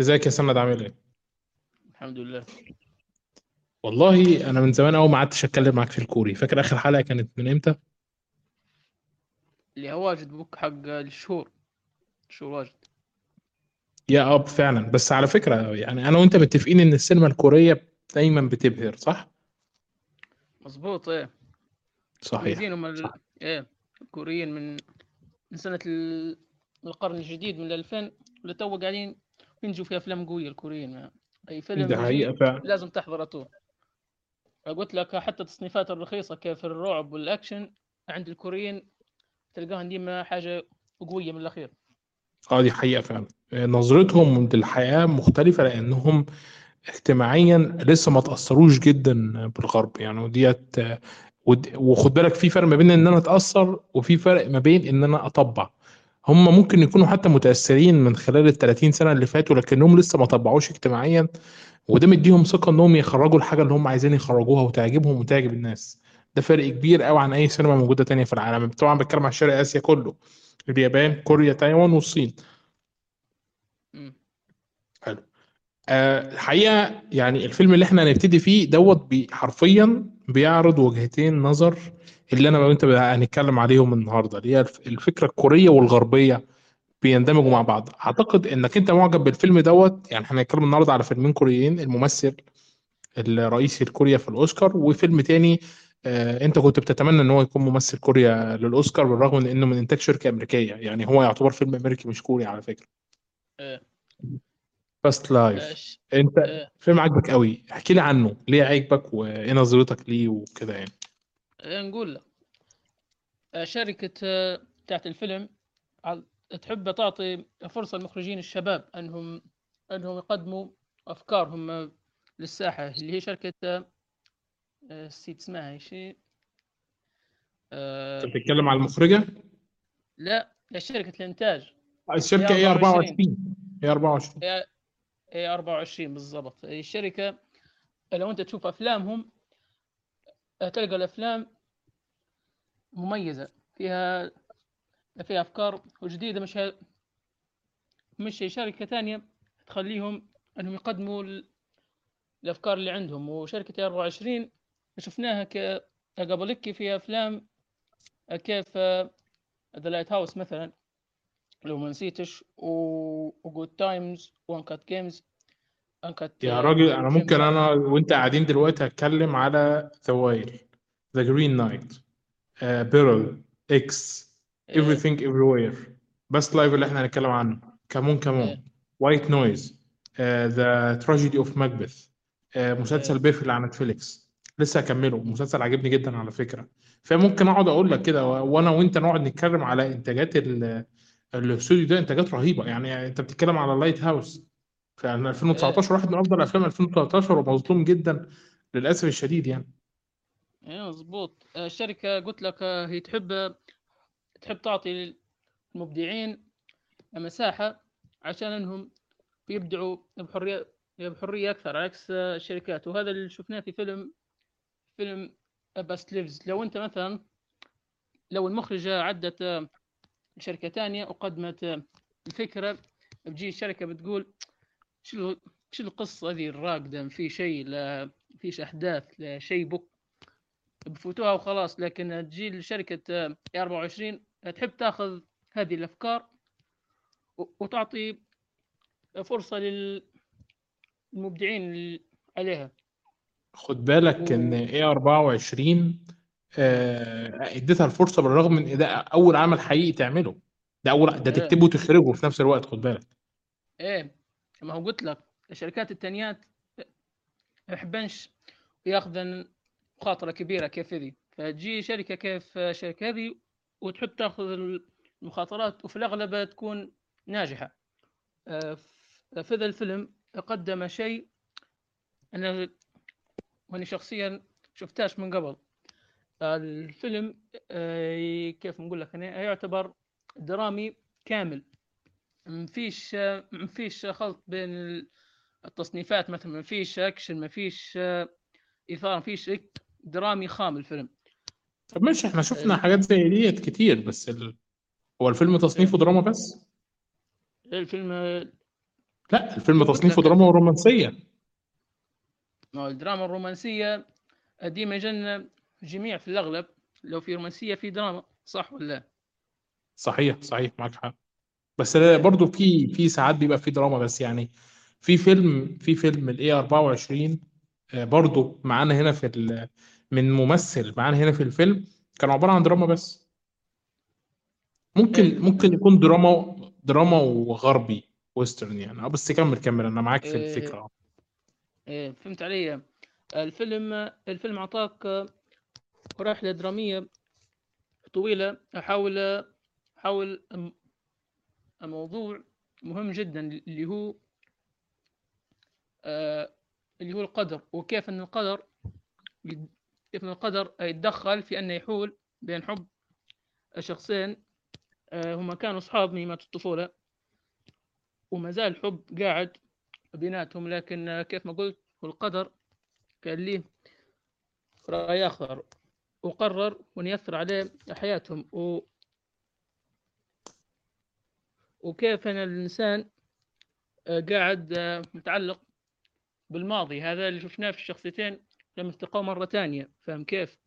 ازيك يا سند عامل إيه؟ الحمد لله. والله أنا من زمان قوي ما قعدتش اتكلم معاك في الكوري. فاكر اخر حلقة كانت من إمتى؟ اللي هو واجد بوك حق الشهور. شهور واجد. يا اب فعلا. بس على فكرة يعني أنا وانت متفقين ان السينما الكورية دايما بتبهر صح؟ مظبوط إيه. صحيح. مميزين هم ال... صح. إيه. الكوريين من من سنة ال... القرن الجديد من 2000 لتو قاعدين ينجوا في افلام قوية الكوريين ما. أي فيلم حقيقة فعلا. لازم تحضره تو قلت لك حتى التصنيفات الرخيصة كيف الرعب والأكشن عند الكوريين تلقاها ديما حاجة قوية من الأخير. آه دي حقيقة فعلا. نظرتهم للحياة مختلفة لأنهم اجتماعيا لسه ما تأثروش جدا بالغرب يعني. وديت ود- وخد بالك في فرق ما بين إن أنا أتأثر وفي فرق ما بين إن أنا أطبع. هم ممكن يكونوا حتى متأثرين من خلال ال 30 سنة اللي فاتوا لكنهم لسه ما طبعوش اجتماعيا وده مديهم ثقة إنهم يخرجوا الحاجة اللي هم عايزين يخرجوها وتعجبهم وتعجب الناس. ده فرق كبير قوي عن أي سينما موجودة تانية في العالم. طبعا بتكلم عن شرق آسيا كله اليابان كوريا تايوان والصين. مم. حلو. آه، الحقيقة يعني الفيلم اللي إحنا هنبتدي فيه دوت بي حرفيا بيعرض وجهتين نظر اللي أنا وانت هنتكلم عليهم النهارده اللي هي الف- الفكرة الكورية والغربية بيندمجوا مع بعض. أعتقد إنك أنت معجب بالفيلم دوت يعني إحنا هنتكلم النهارده على فيلمين كوريين الممثل الرئيسي لكوريا في الأوسكار وفيلم تاني آه، أنت كنت بتتمنى إن هو يكون ممثل كوريا للأوسكار بالرغم من إنه من إنتاج شركة أمريكية. يعني هو يعتبر فيلم أمريكي مش كوري على فكرة. إيه Past Lives إيش أنت إيه فيلم عاجبك قوي احكي لي عنه ليه عاجبك وإيه نظرتك ليه وكده يعني. نقول لك آه، شركة آه، بتاعت الفيلم تحب تعطي فرصة للمخرجين الشباب أنهم أنهم يقدموا أفكارهم للساحة اللي هي شركة آه، آه، نسيت اسمها شيء انت آه، بتتكلم على المخرجة؟ لا شركة الإنتاج. هي الشركة إيه 24 24 إيه 24 هي هي 24 بالضبط. هي الشركة لو أنت تشوف أفلامهم آه، تلقى الأفلام مميزة فيها فيها أفكار جديدة مش مش شركة ثانية تخليهم أنهم يقدموا ال- الأفكار اللي عندهم. وشركة 24 شفناها ك قبل كي في أفلام كيف ذا لايت هاوس مثلا لو ما نسيتش وجود تايمز وان كات جيمز ان كات يا راجل أنا ممكن 1 أنا وأنت قاعدين دلوقتي هتكلم على ذا وايل ذا جرين نايت بيرل إكس إيه everything everywhere. بس لايف اللي إحنا هنتكلم عنه. كمون كمون. وايت نويز ذا تراجيدي اوف ماكبث مسلسل إيه بيف اللي على نتفليكس لسه هكمله. مسلسل عجبني جدا على فكرة. فممكن أقعد أقول لك كده وأنا وأنت نقعد نتكلم على إنتاجات ال- الاستوديو ده إنتاجات رهيبة. يعني أنت بتتكلم على Lighthouse إيه 2019 واحد من أفضل أفلام 2013 ومظلوم جدا للأسف الشديد يعني. إيه مظبوط. الشركة قلت لك آه، هي تحب تحب تعطي المبدعين مساحة عشان إنهم يبدعوا بحرية بحرية أكثر عكس آه، الشركات. وهذا اللي شفناه في فيلم فيلم Past Lives. لو أنت مثلا لو المخرجة عدت آه، شركة تانية وقدمت آه، الفكرة بتجي الشركة بتقول شو شو القصة هذه الراقدة؟ في شيء لا فيش أحداث لا شيء بك. بفوتوها وخلاص لكن تجي لشركة آه، 24 تحب تاخذ هذه الأفكار وتعطي فرصة للمبدعين عليها. خد بالك ان و إيه 24 آه، اديتها الفرصة بالرغم من إن ده أول عمل حقيقي تعمله. ده أول ده إيه. تكتبه وتخرجه في نفس الوقت خد بالك. إيه. ما هو قلت لك الشركات التانيات ما يحبنش ياخذن مخاطرة كبيرة كيف ذي فتجي شركة كيف الشركة هذه وتحب تاخذ المخاطرات وفي الأغلب تكون ناجحة. آه، في ذا الفيلم قدم شيء أنا وأنا شخصيا شفتاش من قبل. الفيلم آه، كيف نقول لك أنا يعتبر درامي كامل. مفيش مفيش خلط بين التصنيفات مثلا مفيش أكشن مفيش آه، إثارة مفيش درامي خام الفيلم. طب ماشي إحنا شفنا ال- حاجات زي ديت كتير بس ال... هو الفيلم تصنيفه دراما بس؟ الفيلم آه، لا الفيلم تصنيفه دراما ورومانسية. ما الدراما الرومانسية ديما يجن جميع في الأغلب لو في رومانسية في دراما صح ولا لا؟ صحيح صحيح معاك حق. بس لا، برضو في في ساعات بيبقى في دراما بس يعني في فيلم في فيلم ال A24 آه، برضو معانا هنا في ال- من ممثل معانا هنا في الفيلم كان عبارة عن دراما بس. ممكن إيه؟ ممكن يكون دراما دراما وغربي ويسترن يعني. آه بس كمل كمل أنا معاك في إيه؟ الفكرة. آه إيه فهمت علي. الفيلم الفيلم أعطاك رحلة درامية طويلة أحاول أحاول أم- موضوع مهم جدا اللي هو آه، اللي هو القدر وكيف أن القدر كيف أن القدر يتدخل في أنه يحول بين حب شخصين آه، هما كانوا أصحاب من الطفولة وما زال الحب قاعد بيناتهم لكن آه، كيف ما قلت هو القدر كان ليه رأي آخر وقرر أن يأثر عليه حياتهم. وكيف أن الإنسان آه، قاعد آه، متعلق بالماضي. هذا اللي شفناه في الشخصيتين لما التقوا مرة تانية فاهم كيف؟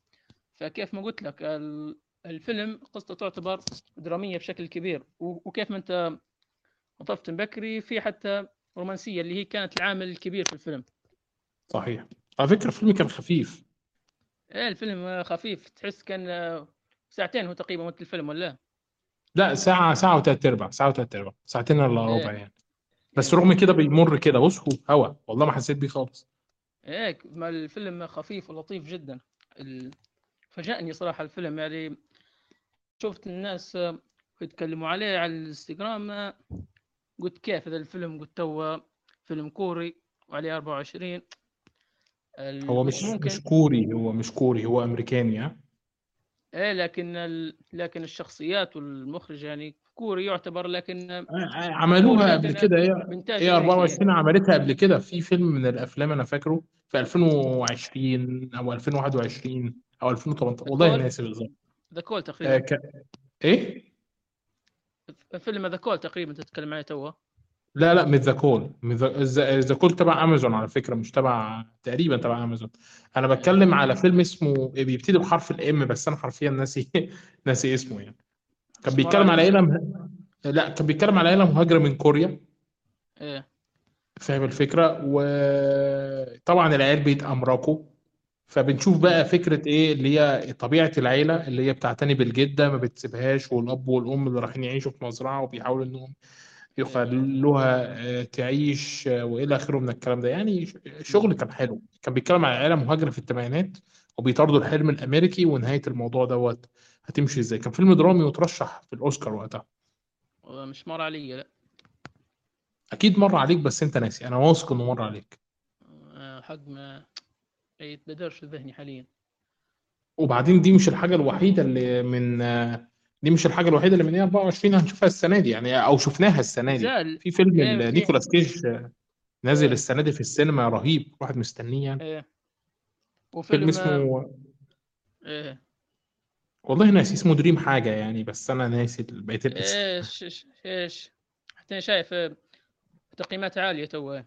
فكيف ما قلت لك ال- الفيلم قصته تعتبر درامية بشكل كبير. وكيف ما أنت وطفت بكري في حتى رومانسية اللي هي كانت العامل الكبير في الفيلم. صحيح. على فكرة الفيلم كان خفيف. إيه الفيلم خفيف. تحس كان آه، ساعتين هو تقريبا وقت الفيلم ولا؟ لا ساعة ساعة وتلات أرباع ساعة وتلات أرباع ساعتين إلا ربع إيه يعني. بس إيه رغم كده بيمر كده. بص هو هوا والله ما حسيت بيه خالص. إيه ما الفيلم خفيف ولطيف جدا. ال- فاجأني صراحة الفيلم. يعني شفت الناس يتكلموا عليه على الإنستغرام. قلت كيف هذا الفيلم؟ قلت تو فيلم كوري و A24 ال- هو مش مش ممكن كوري هو مش كوري هو أمريكاني ها؟ إيه لكن ال... لكن الشخصيات والمخرج يعني كوري يعتبر لكن آه، كوري عملوها قبل كده. هي بإنتاج هي أمريكي A24 عملتها قبل كده. في فيلم من الأفلام أنا فاكره في 2020 أو 2021 أو 2018 ذا والله ناسي بالظبط. The Call آه تقريبا ك... إيه؟ فيلم The Call تقريبا تتكلم عليه توا لا لا مش The Call. The Call تبع امازون على فكرة مش تبع تقريبا تبع امازون أنا بتكلم على فيلم اسمه بيبتدي بحرف ال M بس أنا حرفيا ناسي ناسي اسمه يعني. كان بيتكلم على عيله مه... لا كان بيتكلم على عيله مهاجره من كوريا. إيه. فاهم الفكرة؟ وطبعا العيال بيتأمركوا. فبنشوف بقى فكرة إيه اللي هي طبيعة العيلة اللي هي بتعتني بالجدة ما بتسيبهاش والأب والأم اللي رايحين يعيشوا في مزرعة وبيحاولوا إنهم يخلوها آه، تعيش آه، وإلى آخره من الكلام ده. يعني شغل كان حلو. كان بيتكلم على عيلة مهاجرة في الثمانينات وبيطاردوا الحلم الأمريكي ونهاية الموضوع دوت هتمشي إزاي. كان فيلم درامي وترشح في الأوسكار وقتها. مش مر علي لا؟ أكيد مر عليك بس أنت ناسي. أنا واثق إنه مر عليك. آه، حق ما يتبدرش في ذهني حاليا. وبعدين دي مش الحاجة الوحيدة اللي من دي مش الحاجة الوحيدة اللي من A24 هنشوفها السنة دي يعني أو شفناها السنة دي. زال في فيلم ال- في نيكولاس كيج نازل إيه. السنة دي في السينما رهيب واحد مستنيه يعني. إيه. فيلم وفيلم آه، اسمه إيه. والله ناسي اسمه Dream حاجة يعني بس أنا ناسي بقية الأسم. إيش إيش إيش. حتى أنا شايف آه، تقييمات عالية تو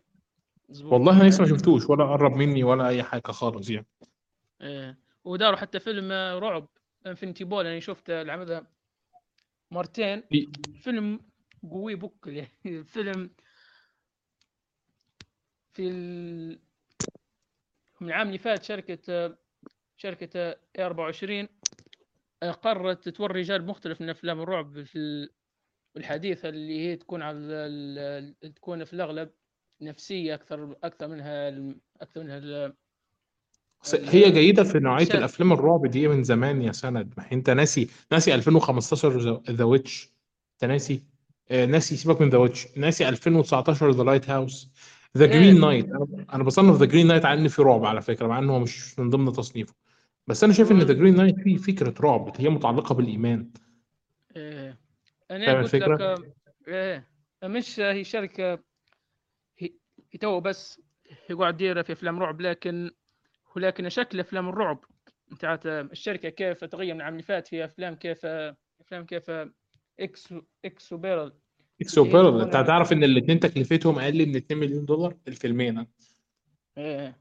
مظبوط والله أنا لسه ما شفتوش ولا قرب مني ولا أي حاجة خالص يعني. إيه. وداروا حتى فيلم آه، رعب Infinity Pool أنا شفت العمل ذا مرتين في فيلم قوي بكل يعني فيلم في ال... من العام اللي فات شركة شركة A24 قررت توري جانب مختلف من أفلام الرعب في ال- الحديثة اللي هي تكون على ال- تكون في الأغلب نفسية أكثر أكثر منها أكثر منها ال- هي جيدة في نوعية الشد الأفلام الرعب دي من زمان يا سند. ما هي أنت ناسي ناسي 2015 The Witch. أنت ناسي؟ آه، ناسي سيبك من The Witch. ناسي 2019 The Lighthouse. The إيه Green Knight. أنا أنا بصنف The Green Knight على إن في رعب على فكرة مع إنه هو مش من ضمن تصنيفه. بس أنا شايف إن The و... Green Knight فيه فكرة رعب هي متعلقة بالإيمان. إيه. أنا فاهم قلت لك الفكرة؟ آه، إيه مش هي شركة هي هي تو بس هي قاعد تدير في أفلام رعب لكن ولكن شكل أفلام الرعب. بتاعت الشركة كيف تغير من فات في أفلام كيف أفلام كيف X X و Pearl X و Pearl أنت يجيبون هتعرف إن الاثنين تكلفتهم أقل من 2 مليون دولار؟ الفيلمين. إيه.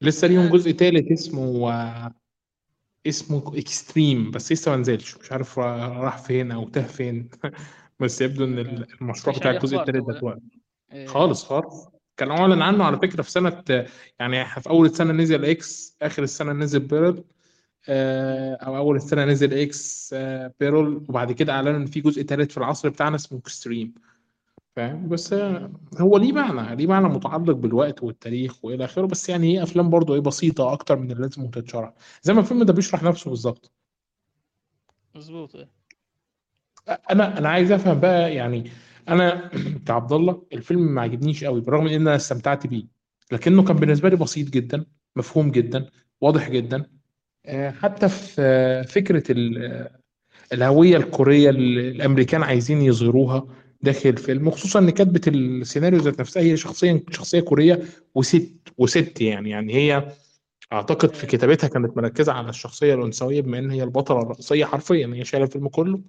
لسه ليهم جزء تالت اسمه آه، اسمه Extreme بس لسه ما نزلش. مش عارف را- راح فين أو تاه فين. بس يبدو إن آه. المشروع بتاع الجزء تو ده إيه. خالص خالص. كان أعلن عنه على فكرة في سنة يعني في أول السنة نزل X آخر السنة نزل Pearl آه، أو أول السنة نزل X آه، Pearl وبعد كده أعلنوا إن في جزء تالت في العصر بتاعنا اسمه Extreme. فاهم؟ بس آه، هو ليه معنى ليه معنى متعلق بالوقت والتاريخ وإلى آخره بس يعني هي أفلام برضه إيه بسيطة أكتر من اللازم تتشرح زي ما الفيلم ده بيشرح نفسه بالظبط. مظبوط إيه. أنا أنا عايز أفهم بقى يعني أنا كعبد الله الفيلم ما عجبنيش قوي بالرغم إن أنا استمتعت بيه لكنه كان بالنسبة لي بسيط جدا مفهوم جدا واضح جدا. آه، حتى في آه، فكرة آه، الهوية الكورية اللي الأمريكان عايزين يظهروها داخل الفيلم وخصوصا إن كاتبة السيناريو ذات نفسها هي شخصيا شخصية كورية وست وست يعني يعني هي أعتقد في كتابتها كانت مركزة على الشخصية الأنثوية بما إن هي البطلة الرئيسية حرفيا هي شايلة الفيلم كله.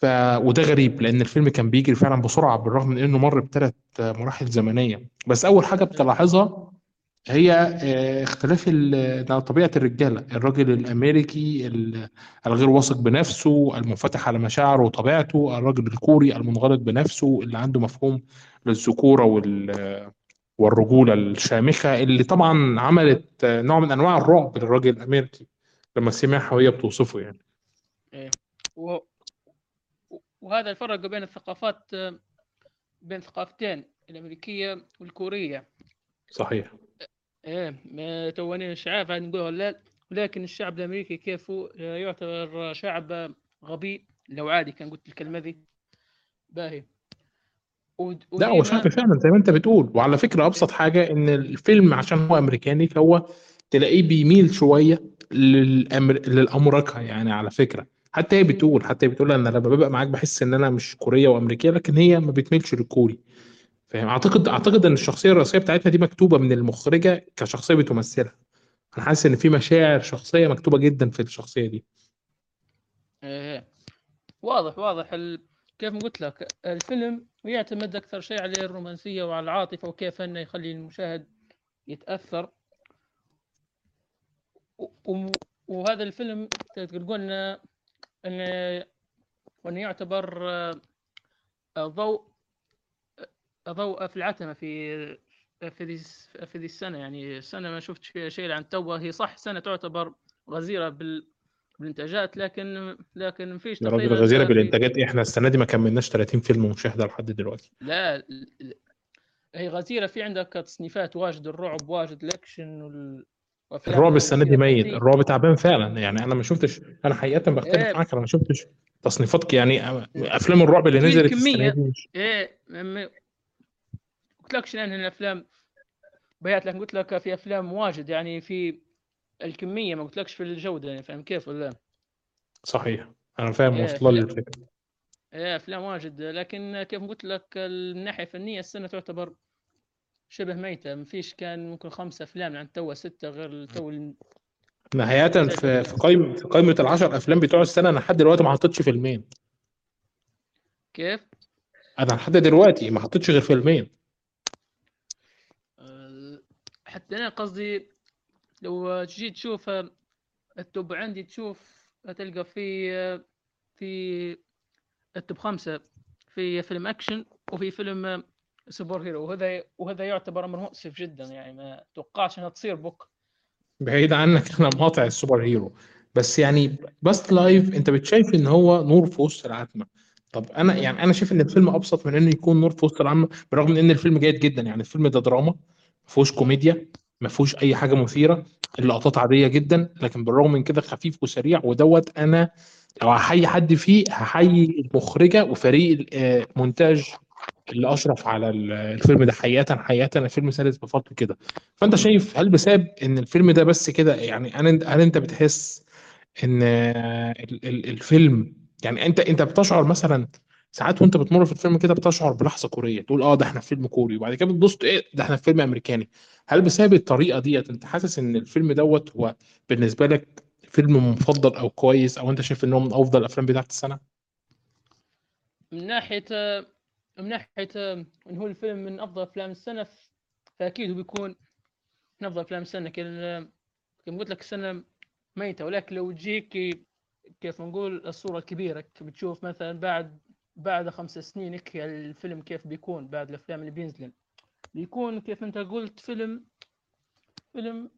ف... وده غريب لأن الفيلم كان بيجري فعلا بسرعة بالرغم من إنه مر بثلاث مراحل زمنية. بس أول حاجة بتلاحظها هي آه، اختلاف طبيعة الرجالة. الراجل الأمريكي ال- الغير واثق بنفسه المنفتح على مشاعره وطبيعته الراجل الكوري المنغلق بنفسه اللي عنده مفهوم للذكورة وال... والرجولة الشامخة اللي طبعا عملت آه، نوع من أنواع الرعب للراجل الأمريكي لما سمعها وهي بتوصفه يعني. و... وهذا الفرق بين الثقافات بين الثقافتين الأمريكية والكورية. صحيح. إيه ما توني الشعاب هذه نقولها لا ولكن الشعب الأمريكي كيف آه، يعتبر شعب غبي لو عادي كان قلت الكلمة ذي. باهي. ود- لا هو وديما فعلا زي ما انت بتقول. وعلى فكرة أبسط حاجة إن الفيلم عشان هو أمريكاني فهو تلاقيه بيميل شوية للأمر... للأمريكا يعني على فكرة. حتى هي بتقول حتى هي بتقول أنا لما ببقى معاك بحس إن أنا مش كورية وأمريكية لكن هي ما بتميلش للكوري. فاهم؟ أعتقد أعتقد إن الشخصية الرئيسية بتاعتها دي مكتوبة من المخرجة كشخصية بتمثلها. أنا حاسس إن في مشاعر شخصية مكتوبة جدا في الشخصية دي. إيه واضح واضح ال... كيف ما قلت لك الفيلم يعتمد أكثر شيء على الرومانسية وعلى العاطفة وكيف إنه يخلي المشاهد يتأثر. و... وهذا الفيلم تقول إنه انه وانه يعتبر آه، ضوء ضوء في العتمة في في ذي في ذي السنة. يعني السنة ما شفتش فيها شيء عن توه هي صح سنة تعتبر غزيرة بال بالإنتاجات لكن لكن ما فيش يا راجل تقريبا في بالإنتاجات. إحنا السنة دي ما كملناش 30 فيلم مشاهده لحد دلوقتي. لا هي غزيرة. في عندك تصنيفات واجد الرعب واجد الأكشن وال... وافلام الرعب السنة دي ميت. تحقيق الرعب تعبان فعلا. يعني أنا ما شفتش أنا حقيقه بختلف إيه. معاك أنا ما شفتش تصنيفات يعني أفلام الرعب اللي نزلت السنة الكميه دي مش إيه ما قلت لكش الأفلام؟ بيات لك قلت لك في أفلام واجد يعني في الكمية ما قلت لكش في الجودة يعني فاهم كيف ولا؟ صحيح. أنا فاهم إيه وصل لي افلام الفكرة. إيه أفلام واجد. لكن كيف قلت لك من الناحية الفنية السنة تعتبر شبه ميتة ما فيش كان ممكن خمسة أفلام عن تو ستة غير تو الانتاج في في قائمه في قائمه العشر أفلام بتوع السنة أنا لحد دلوقتي ما حطيتش فيلمين. كيف؟ أنا لحد دلوقتي ما حطيتش غير فيلمين. أه، حتى أنا قصدي لو تجي تشوف ال top عندي تشوف تلقى في في ال top خمسة في فيلم أكشن وفي فيلم superhero وهذا وهذا يعتبر أمر مؤسف جدا يعني ما توقعش إنها تصير بك. بعيد عنك أنا مقاطع ال superhero. بس يعني Past Lives أنت بتشايف إن هو نور في وسط العتمة. طب أنا يعني أنا شايف إن الفيلم أبسط من انه يكون نور في وسط العتمة بالرغم من إن الفيلم جيد جدا. يعني الفيلم ده دراما ما فيهوش كوميديا ما فيهوش أي حاجة مثيرة اللقطات عادية جدا. لكن بالرغم من كده خفيف وسريع ودوت أنا لو هحيي حد فيه هحيي المخرجة وفريق المونتاج اللي أشرف على ال- الفيلم ده حقيقة حقيقة الفيلم سلس بفضل كده. فأنت شايف هل بسبب إن الفيلم ده بس كده يعني هل أنت بتحس إن ال- ال- الفيلم يعني انت أنت بتشعر مثلا ساعات وأنت بتمر في الفيلم كده بتشعر بلحظة كورية تقول آه ده إحنا في فيلم كوري وبعد كده بتبص إيه ده إحنا في فيلم أمريكاني. هل بسبب الطريقة ديت أنت حاسس إن الفيلم دوت هو بالنسبة لك فيلم مفضل أو كويس أو أنت شايف ان هو من أفضل الأفلام بتاعت السنة؟ من ناحية من ناحية إن هو الفيلم من أفضل أفلام السنة فأكيد هو بيكون من أفضل أفلام السنة. كما قلت لك السنة ميتة ولكن لو تجيك كيف نقول الصورة الكبيرة بتشوف مثلا بعد بعد خمس سنين الفيلم كيف بيكون بعد الأفلام اللي بينزلن. بيكون كيف أنت قلت فيلم فيلم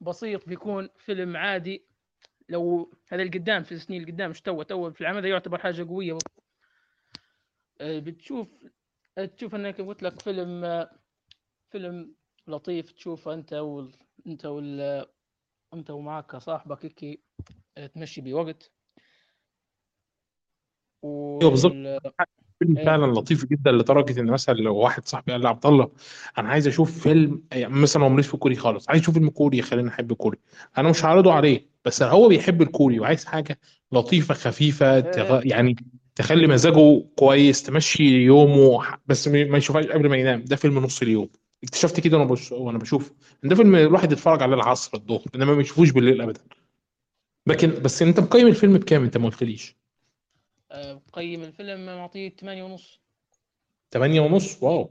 بسيط بيكون فيلم عادي. لو هذا القدام في السنين القدام مش تو تو في العام هذا يعتبر حاجة قوية. بتشوف تشوف إنك قلت لك فيلم آه، فيلم لطيف تشوفه أنت وال... أنت وال... أنت ومعك صاحبك هيك آه، تمشي بوقت. و... أيوه بالظبط. فيلم. فعلا لطيف جدا لدرجة إن مثلا لو واحد صاحبي قال لي عبد الله أنا عايز أشوف فيلم يعني مثلا هو ماليش في الكوري خالص عايز أشوف فيلم كوري يخليني أحب الكوري. أنا مش هعرضه عليه بس هو بيحب الكوري وعايز حاجة لطيفة خفيفة تغ... يعني تخلي مزاجه كويس تمشي يومه بس ما يشوفهاش قبل ما ينام. ده فيلم نص اليوم. اكتشفت كده وأنا بش... وأنا بشوف. ده فيلم الواحد يتفرج عليه العصر الظهر إنما ما يشوفوش بالليل ابدا. لكن بس أنت مقيم الفيلم بكام؟ أنت ما قلتليش. مقيم الفيلم معطيه 8 ونص. 8 ونص؟ واو.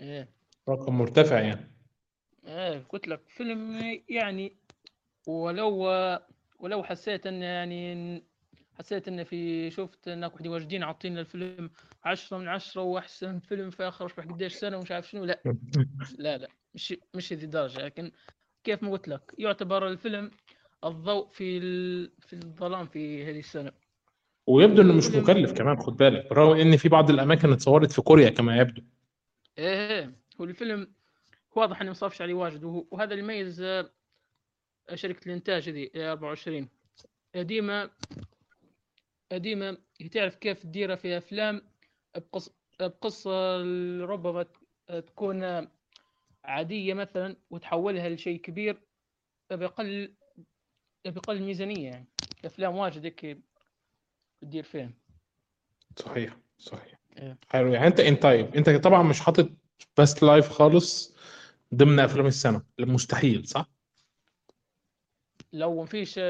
إيه. رقم مرتفع يعني. إيه قلت لك فيلم يعني ولو ولو حسيت إن يعني حسيت ان في شفت إنك واحد واجدين عاطينا الفيلم عشرة من عشرة وأحسن فيلم في آخر مش قديش سنة ومش عارف شنو. لا. لا لا. مش مش هذه الدرجة. لكن كيف ما قلت لك يعتبر الفيلم الضوء في ال... في الظلام في هذه السنة. ويبدو إنه مش مكلف كمان خد بالك. بالرغم ان في بعض الأماكن اتصورت في كوريا كما يبدو. إيه هو الفيلم واضح انه مصرفش عليه واجد. وهذا اللي يميز آه، شركة الإنتاج هذه 24 ديما ديما تعرف كيف تديرها في أفلام بقص... بقصة ربما تكون عادية مثلا وتحولها لشيء كبير بأقل بأقل ميزانيه يعني. أفلام واجد هيك تدير فيها. صحيح صحيح. إيه. حلو. يعني أنت انت طيب أنت طبعا مش حاطط Past Lives خالص ضمن أفلام السنة مستحيل صح؟ لو ما فيش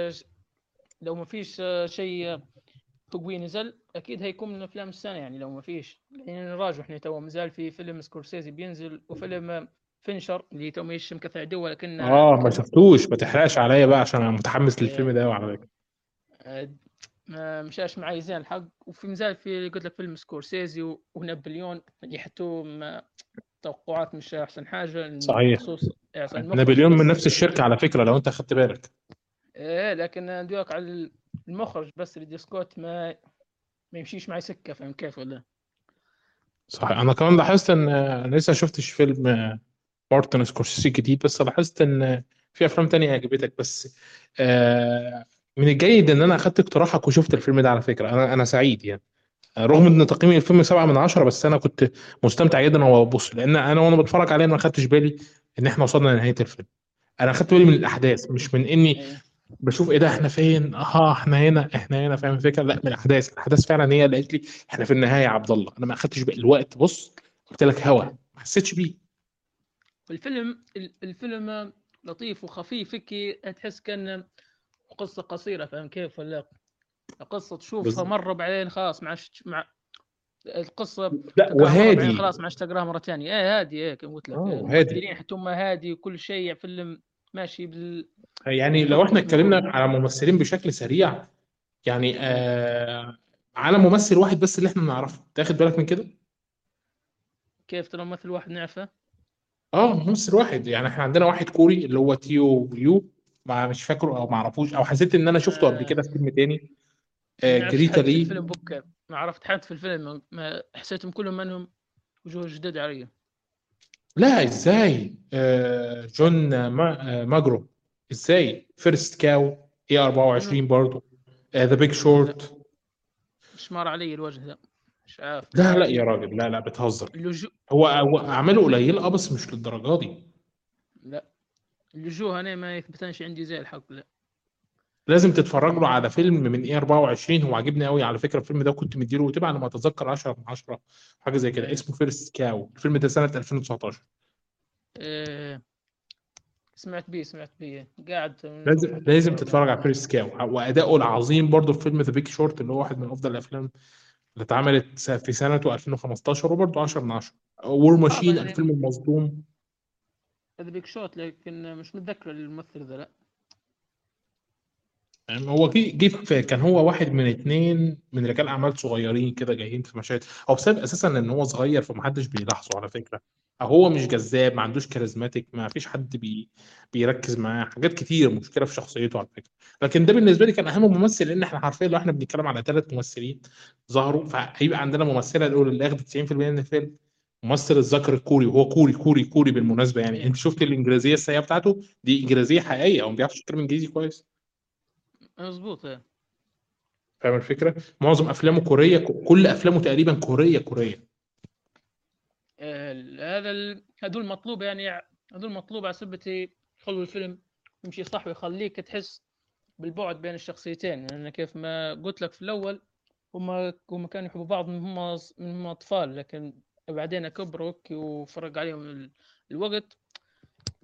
لو ما فيش شيء قوي نزل أكيد هيكون من أفلام السنة يعني لو ما فيش. يعني نراجع إحنا تو مازال في فيلم سكورسيزي بينزل وفيلم فينشر اللي تو مش مكثع دول لكن آه ما شفتوش. ما تحرقش عليا بقى عشان أنا متحمس للفيلم ده على فكرة. آه، ما مشاش معي زين الحق. وفي مازال في قلت لك فيلم سكورسيزي ونابليون اللي حتى توقعات مش أحسن حاجة. صحيح. نابليون من نفس الشركة على فكرة لو أنت اخذت بالك. إيه لكن دوك على المخرج بس ريدلي سكوت ما ما يمشيش معي سكة فاهم كيف ولا؟ صحيح. أنا كمان لاحظت إن أنا لسه شفتش فيلم مارتن سكورسيزي جديد بس لاحظت إن في أفلام تانية عجبتك. بس آه من الجيد إن أنا أخدت اقتراحك وشفت الفيلم ده على فكرة. أنا أنا سعيد يعني. رغم إن تقييم الفيلم سبعة من عشرة بس أنا كنت مستمتع جدا وأنا ببص. لأن أنا وأنا بتفرج عليه ما خدتش بالي إن اخنا وصلنا لنهاية الفيلم. أنا خدت بالي من الأحداث مش من إني إيه. بشوف إيه ده إحنا فين؟ آه إحنا هنا إحنا هنا فاهم الفكرة؟ لأ من الأحداث الأحداث فعلا هي اللي قالت لي إحنا في النهاية يا عبد الله. أنا ما أخدتش بالي الوقت بص قلت لك هوا ما حسيتش بيه. الفيلم الفيلم لطيف وخفيف هيك تحس كأن قصة قصيرة فاهم كيف ولا قصه تشوفها مرة بعدين خلاص مع مع القصة لأ وهادي. خلاص ما عادش تقراها مرة ثانية. إيه هادي إيه كما قلت لك. هادي. حتى هادي وكل شيء فيلم ماشي بال يعني لو إحنا اتكلمنا على ممثلين بشكل سريع يعني آه على ممثل واحد بس اللي إحنا نعرفه تاخد بالك من كده؟ كيف ترى ممثل واحد نعرفه؟ آه ممثل واحد. يعني إحنا عندنا واحد كوري اللي هو تيو يو ما مش فاكره أو ما اعرفوش أو حسيت ان أنا شفته قبل كده في فيلم تاني. آه جريتا لي. الفيلم بوك ما عرفت حد في الفيلم ما حسيتهم كلهم منهم وجوه جداد علي. لا إزاي؟ آه جون ما آه ماجرو. إزاي؟ First Cow A24 برضه The Big Short مش مار علي الوجه ده. مش عارف. لا لا يا راجل لا لا بتهزر. هو هو اعماله قليله آه بس مش للدرجة دي. لا. اللجوء أنا ما يثبتنش عندي زي الحق لا. لازم تتفرج له على فيلم من A24 هو عاجبني قوي على فكرة الفيلم ده كنت مديله وتبع على ما أتذكر 10 من 10 حاجة زي كده اسمه First Cow الفيلم ده سنة 2019 إيه سمعت بيه سمعت بيه. قاعد لازم لازم تتفرج على First Cow وأداؤه العظيم برضه في فيلم The Big Short اللي هو واحد من أفضل الأفلام اللي اتعملت في سنة 2015 وبرضه 10 من 10 War Machine الفيلم المظلوم. هذا Big Short لكن مش متذكر الممثل ذا لأ. يعني هو جه في- كان هو واحد من اتنين من رجال أعمال صغيرين كده جايين في مشاهد. هو بسبب أساسا إن هو صغير فمحدش بيلاحظه على فكرة. أو هو مش جذاب ما عندوش charismatic ما فيش حد بي بيركز معاه حاجات كتير مشكلة في شخصيته على فكرة. لكن ده بالنسبة لي كان أهم ممثل لأن إحنا عارفين لو إحنا بنتكلم على ثلاث ممثلين ظهروا فهيبقى عندنا ممثلة الاولى اللي اخذت 90% من الفيلم ممثل الذكر الكوري وهو كوري كوري كوري بالمناسبة يعني. أنت شفت الإنجليزية السيئة بتاعته؟ دي إنجليزية حقيقية هو ما بيعرفش يتكلم إنجليزي كويس. مظبوط إيه. فاهم الفكرة؟ معظم أفلامه كورية كل أفلامه تقريبا كورية كورية آه، هذا ال- هذول مطلوب يعني هذول مطلوب على سبة يخلوا الفيلم يمشي صح ويخليك تحس بالبعد بين الشخصيتين لأن كيف ما قلت لك في الأول هم هم كانوا يحبوا بعض من هم من هم أطفال لكن بعدين كبروا وفرق عليهم ال- الوقت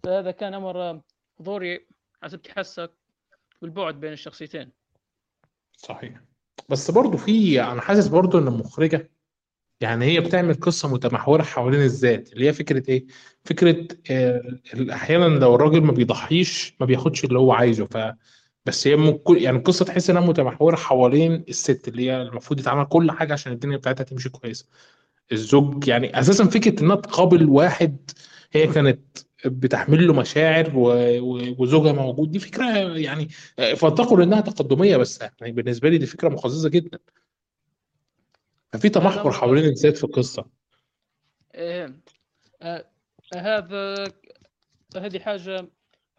فهذا كان أمر ضروري على سبة يحسك بالبعد بين الشخصيتين. صحيح. بس برضه في أنا حاسس برضه إن المخرجه يعني هي بتعمل قصة متمحورة حوالين الذات اللي هي فكرة إيه؟ فكرة آه، أحيانا لو الراجل ما بيضحيش ما بياخدش اللي هو عايزه ف بس هي ممكن يعني القصة تحس إنها متمحورة حوالين الست اللي هي المفروض يتعمل كل حاجة عشان الدنيا بتاعتها تمشي كويس. الزوج يعني أساسا فكرة إنها تقابل واحد هي كانت بتحمل له مشاعر وزوجها موجود. دي فكرة يعني فلتقل انها تقدمية بس. يعني بالنسبة لي دي فكرة مقززه جدا. ففي تمحور حوالين الذات في القصة. إيه. آه، هذا هذه حاجة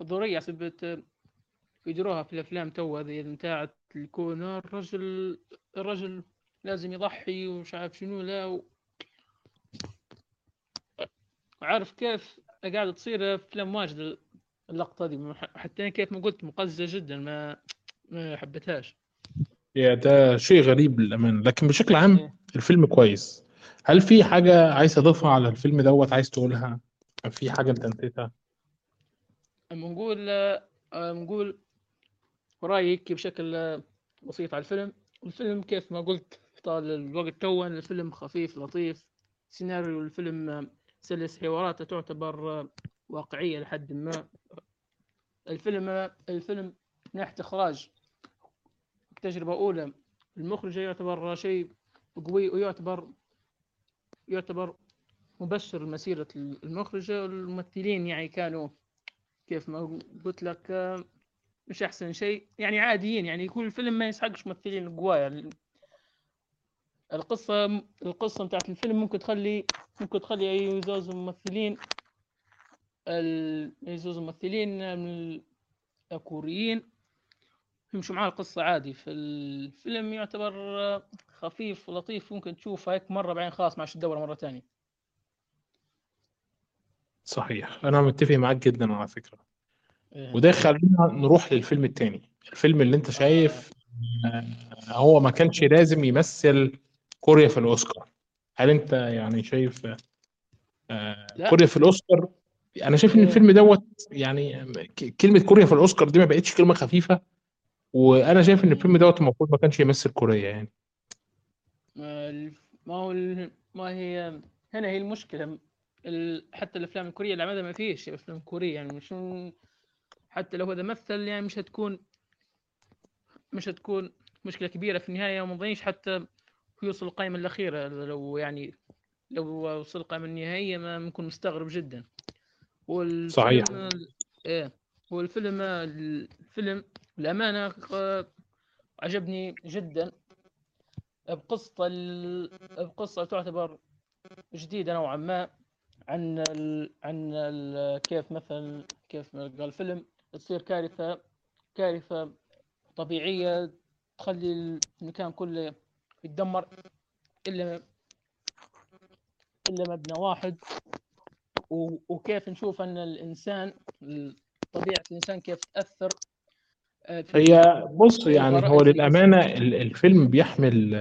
ضرورية سبت يديروها في الأفلام تو هذه بتاعت يكون الرجل الرجل لازم يضحي ومش عارف شنو لا و... عارف كيف؟ قاعدة تصير في أفلام واجد اللقطة دي حتى كيف ما قلت مقززة جدا ما ما حبيتهاش. يا ده شيء غريب للأمانة. لكن بشكل عام إيه. الفيلم كويس. هل في حاجة عايز تضيفها على الفيلم دوت؟ عايز تقولها؟ في حاجة أنت نسيتها؟ أما نقول آه، نقول رأيك بشكل بسيط على الفيلم. الفيلم كيف ما قلت طال الوقت تو الفيلم خفيف لطيف. سيناريو الفيلم سلس حواراته تعتبر واقعية لحد ما. الفيلم الفيلم من ناحية إخراج تجربة أولى. المخرج يعتبر شيء قوي ويعتبر يعتبر مبشر لمسيرة المخرجة والممثلين. يعني كانوا كيف ما قلت لك مش أحسن شيء. يعني عاديين يعني يكون الفيلم ما يسحقش ممثلين قوايا. القصة القصة بتاعت الفيلم ممكن تخلي ممكن تخلي أي زوز ممثلين ال- أي زوز ممثلين من الكوريين يمشوا معاه القصة عادي. فالفيلم يعتبر آه، خفيف ولطيف ممكن تشوفه هيك مرة بعدين خلاص ما عادش تدور مرة ثانية صحيح. أنا متفق معاك جدا على فكرة. إيه. وده يخلينا نروح للفيلم التاني. الفيلم اللي أنت شايف آه، هو ما كانش لازم يمثل كوريا في الأوسكار. هل انت يعني شايف آه، لا. كوريا في الأوسكار أنا شايف إن إيه. الفيلم دوت يعني ك- كلمة كوريا في الأوسكار دي ما بقتش كلمة خفيفة وأنا شايف إن الفيلم دوت المفروض ما كانش يمثل كوريا يعني ما ال- ما هو ال- ما هي هنا هي المشكلة ال- حتى الأفلام الكورية اللي عملها ما فيش أفلام كورية يعني مش حتى لو هذا مثل يعني مش هتكون مش هتكون مشكلة كبيرة في النهاية وما نظنيش حتى يوصل القائمة الأخيرة لو يعني لو وصل القائمة النهائية ما ممكن مستغرب جدا والفيلم صحيح. إيه هو الفيلم الأمانة عجبني جدا بقصة ال... بقصة تعتبر جديدة نوعا ما عن ال... عن ال... كيف مثلا كيف قال الفيلم تصير كارثة كارثة طبيعية تخلي المكان كله يتدمر إلا إلا مبنى واحد. وكيف نشوف أن الإنسان طبيعة الإنسان كيف تأثر آه، هي بص يعني هو ال- الفيلم بيحمل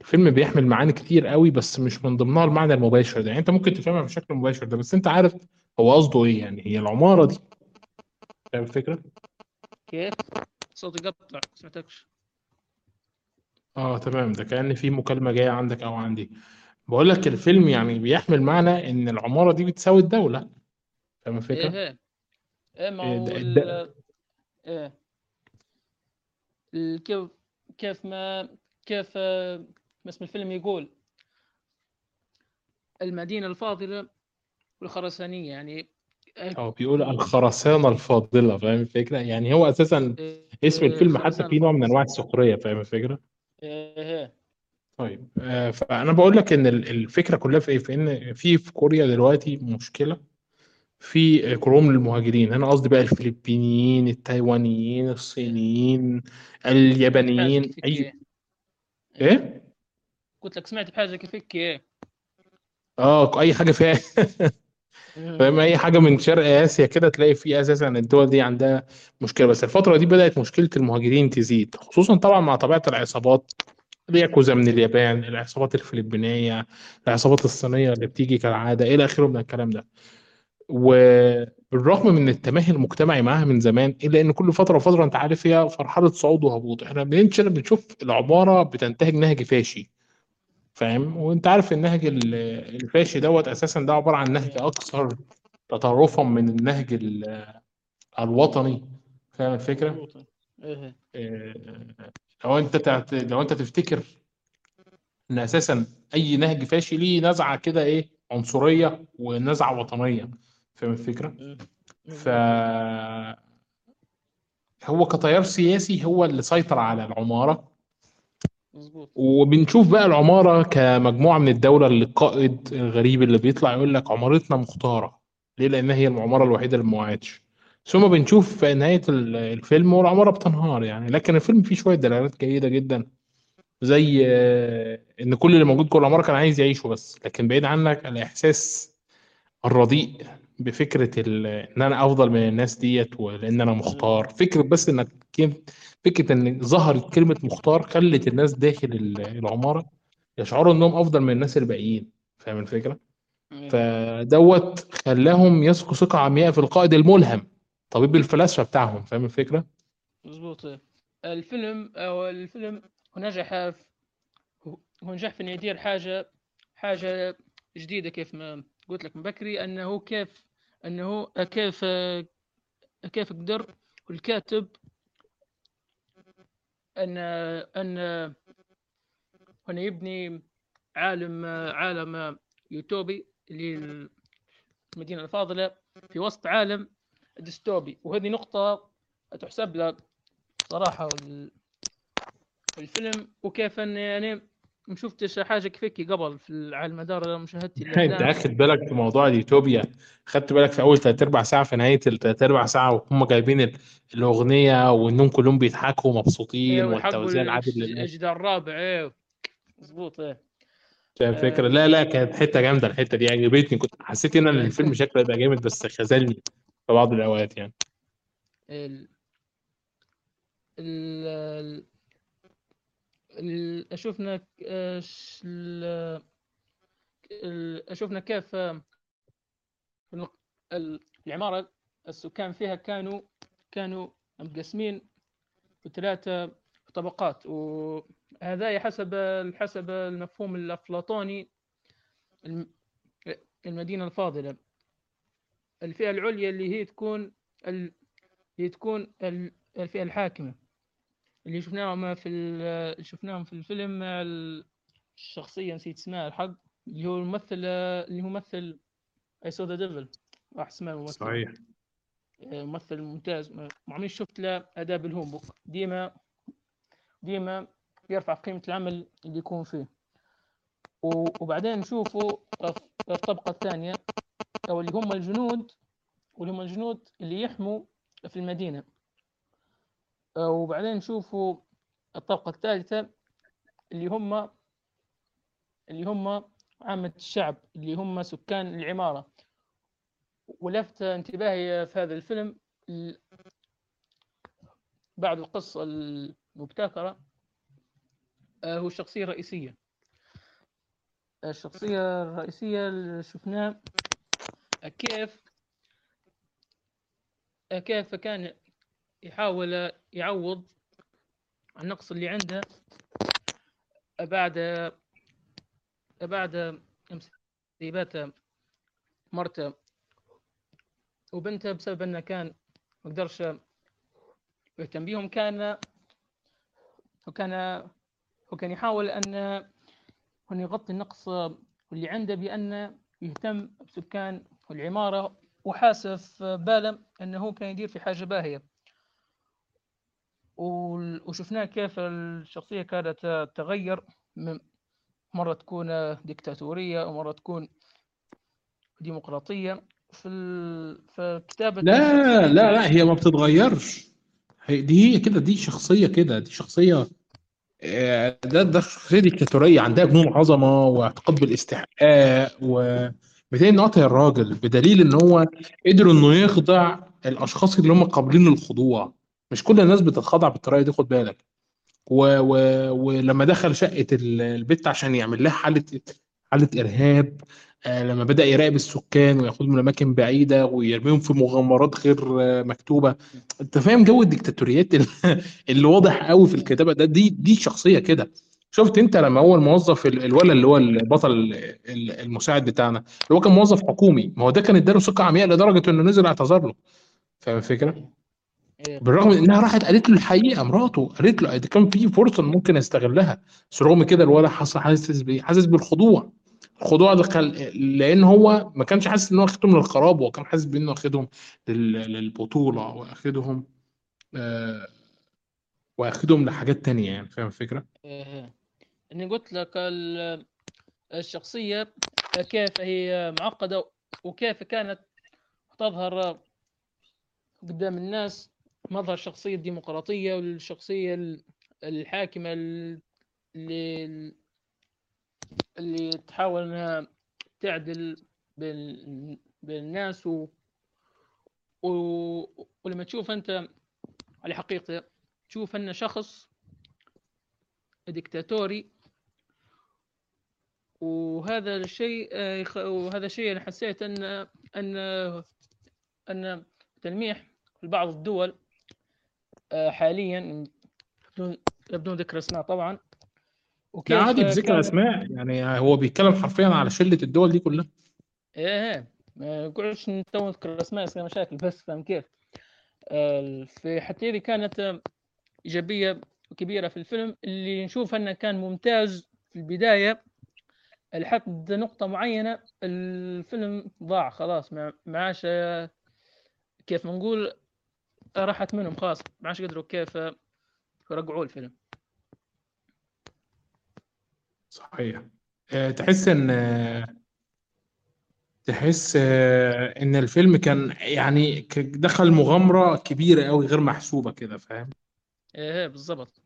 الفيلم بيحمل معاني كتير قوي بس مش من ضمنها المعنى المباشر ده. يعني أنت ممكن تفهمها بشكل مباشر ده بس أنت عارف هو قصده إيه يعني هي العمارة دي. فاهم الفكرة؟ كيف؟ صوتي قطع سمعتكش. آه تمام. ده كأن في مكالمة جاية عندك أو عندي. بقول لك الفيلم يعني بيحمل معنى إن العمارة دي بتساوي الدولة. فاهم إيه الفكرة؟ إيه إيه. ما إيه هو ده ال... ده إيه. ال... كيف كيف ما كيف آه، ما اسم الفيلم يقول. المدينة الفاضلة والخرسانية يعني آه، هو بيقول الخرسانة الفاضلة فاهم الفكرة؟ يعني هو أساسا اسم آه، الفيلم حتى خرسانة فيه نوع من فاضلة انواع السخرية فاهم الفكرة؟ إيه. طيب آه، فأنا بقول لك إن ال- الفكرة كلها في إيه؟ في إن في في كوريا دلوقتي مشكلة في كروم للمهاجرين أنا قصدي بقى الفلبينيين التايوانيين. الصينيين سمعت اليابانيين أي إيه. إيه قلت لك سمعت بحاجة كيفك إيه آه أي حاجة فيها. فاهم؟ أي حاجة من شرق آسيا كده تلاقي في أساسا الدول دي عندها مشكلة. بس الفترة دي بدأت مشكلة المهاجرين تزيد خصوصا طبعا مع طبيعة العصابات. الياكوزا من اليابان العصابات الفلبينية العصابات الصينية اللي بتيجي كالعادة إلى آخره من الكلام ده. وبالرغم من التماهي المجتمعي معاها من زمان إلا إن كل فترة وفترة أنت عارف هي مرحله صعود وهبوط. إحنا بنشوف العمارة بتنتهج نهج فاشي. فاهم؟ وانت عارف النهج ال- الفاشي دوت أساسا ده عبارة عن نهج. أكثر تطرفا من النهج ال- الوطني. فاهم الفكرة؟ إيه آه، لو أنت تعت- لو أنت تفتكر إن أساسا أي نهج فاشي ليه نزعة كده إيه؟ عنصرية ونزعة وطنية. فاهم الفكرة. ف هو كتيار سياسي هو اللي سيطر على العمارة. مظبوط. وبنشوف بقى العمارة كمجموعة من الدولة اللي القائد الغريب اللي بيطلع يقول لك عمارتنا مختارة. ليه؟ لأن هي العمارة الوحيدة اللي ما وقعتش. ثم بنشوف في نهاية ال- الفيلم والعمارة بتنهار يعني. لكن الفيلم فيه شوية دلالات جيدة جدا. زي آه، إن كل اللي موجود جوه العمارة كان عايز يعيشه بس. لكن بعيد عنك الإحساس الرديء بفكرة ال... إن أنا أفضل من الناس ديت ولأن أنا مم. مختار فكرة بس إنك كيف فكرة إن ظهرت كلمة مختار خلت الناس داخل ال- العمارة يشعروا إنهم أفضل من الناس الباقيين فاهم الفكرة؟ إيه فدوت خلاهم يثقوا ثقة عمياء في القائد الملهم طبيب الفلاسفة بتاعهم فاهم الفكرة؟ مظبوط. الفيلم أو الفيلم هو نجح في هو هو نجح في إنه يدير حاجة حاجة جديدة كيف ما قلت لك من بكري أنه كيف إنه كيف كيف قدر الكاتب إن إن انه يبني عالم عالم يوتوبي المدينة الفاضلة في وسط عالم ديستوبي. وهذه نقطة تحسب له صراحة وال- الفيلم وكيف إن يعني ما شفتش حاجة كيفكي قبل في على مدار مشاهدتي أنت اخد بالك في موضوع اليوتوبيا؟ خدت بالك في أول ثلاث ارباع ساعه في نهاية الثلاث ارباع ساعة وهم جايبين ال- الأغنية وإنهم كلهم بيضحكوا إيه ومبسوطين ويحقوا والتوزيع العادل الجدار الرابع إيه. مظبوط إيه. آه، الفكرة لا لا كانت حتة جامدة الحتة دي عجبتني. كنت حسيت إن الفيلم شكله يبقى جامد بس خذلني في بعض الأوقات يعني. ال ال ك- آه، شفنا كيف آه، الم- ال- العمارة السكان فيها كانوا كانوا مقسمين في ثلاثة طبقات وهذا حسب حسب المفهوم الأفلاطوني الم- المدينة الفاضلة. الفئة العليا اللي هي تكون هي تكون ال- الفئة الحاكمة. اللي شفناهم في شفناهم في الفيلم مع ال- الشخصية نسيت اسمها الحق اللي هو الممثل اللي هو ممثل I Saw the Devil راح اسمه الممثل. صحيح. ممثل ممتاز. ما عمري شفت له أداء بالهوم ديما ديما يرفع قيمة العمل اللي يكون فيه. وبعدين نشوفوا الطبقة الثانية أو اللي هم الجنود واللي هم الجنود اللي يحموا في المدينة. آه، وبعدين نشوفوا الطبقة الثالثة اللي هم اللي هم عامة الشعب اللي هم سكان العمارة. ولفت انتباهي في هذا الفيلم بعد القصة المبتكرة. آه، هو الشخصية الرئيسية الشخصية الرئيسية اللي شفناه كيف كيف كان يحاول يعوض النقص اللي عنده بعد بعد مصيبات مرته. وبنته بسبب أنه كان ما قدرش يهتم بيهم كان وكان وكان يحاول أن أن يغطي النقص اللي عنده بأن يهتم بسكان العمارة. وحاسف باله هو كان يدير في حاجة باهية. وشفناه كيف الشخصية كانت تتغير مرة تكون ديكتاتورية ومرة تكون ديمقراطية. في في كتابة لا لا لا هي ما بتتغيرش. هي دي هي كده دي شخصية كده دي شخصية آه، ده ده شخصية ديكتاتورية عندها جنون عظمة واعتقاد بالاستحقاق و بتلاقي قاطع الراجل بدليل إن هو قدر إنه يخضع الأشخاص اللي هم قابلين للخضوع. مش كل الناس بتتخضع بالطريقة دي خد بالك. و... و... ولما دخل شقة البيت عشان يعمل لها حالة حالة إرهاب آه، لما بدأ يراقب السكان وياخدهم لأماكن بعيدة ويرميهم في مغامرات غير مكتوبة. أنت فاهم جو الديكتاتوريات اللي واضح قوي في الكتابة ده؟ دي دي شخصية كده. شفت أنت لما هو الموظف الولد اللي هو البطل المساعد بتاعنا اللي هو كان موظف حكومي ما هو ده كان اداله ثقة عمياء لدرجة إنه نزل اعتذر له. فاهم الفكرة؟ إيه. بالرغم من إنها راحت قالت له الحقيقة مراته قالت له ده كان في فرصة ممكن يستغلها بس رغم كده الولد حاسس حاسس بالخضوع الخضوع ده خل... لأن هو ما كانش حاسس إن هو واخدهم للخراب هو كان حاسس بانه واخدهم لل... للبطولة واخدهم آه... واخدهم لحاجات تانية يعني فاهم الفكرة؟ إيه. إني قلت لك الشخصية كيف هي معقدة وكيف كانت تظهر قدام الناس مظهر الشخصيه الديمقراطية والشخصية الحاكمة اللي اللي تحاول إنها تعدل بين الناس و... و... ولما تشوف أنت على حقيقة تشوف أن شخص ديكتاتوري وهذا الشيء وهذا الشيء أنا حسيت ان ان أن تلميح بعض الدول حاليا بدون بدون ذكر أسماء طبعا. لا عادي بذكر أسماء؟ يعني هو بيتكلم حرفيا على شلة الدول دي كلها. إيه إيه. ما نقعدش نذكر أسماء يصير مشاكل بس فاهم كيف؟ آه، في حتى هذه كانت إيجابية كبيره في الفيلم. اللي نشوف إنه كان ممتاز في البداية لحد نقطة معينة الفيلم ضاع خلاص. ما عاش كيف ما نقول راحت منهم خلاص. ما عاش قدروا كيف يرجعوا الفيلم. صحيح. آه، تحس إن تحس آه، إن الفيلم كان يعني دخل مغامرة كبيرة قوي غير محسوبة كده فاهم؟ إيه بالظبط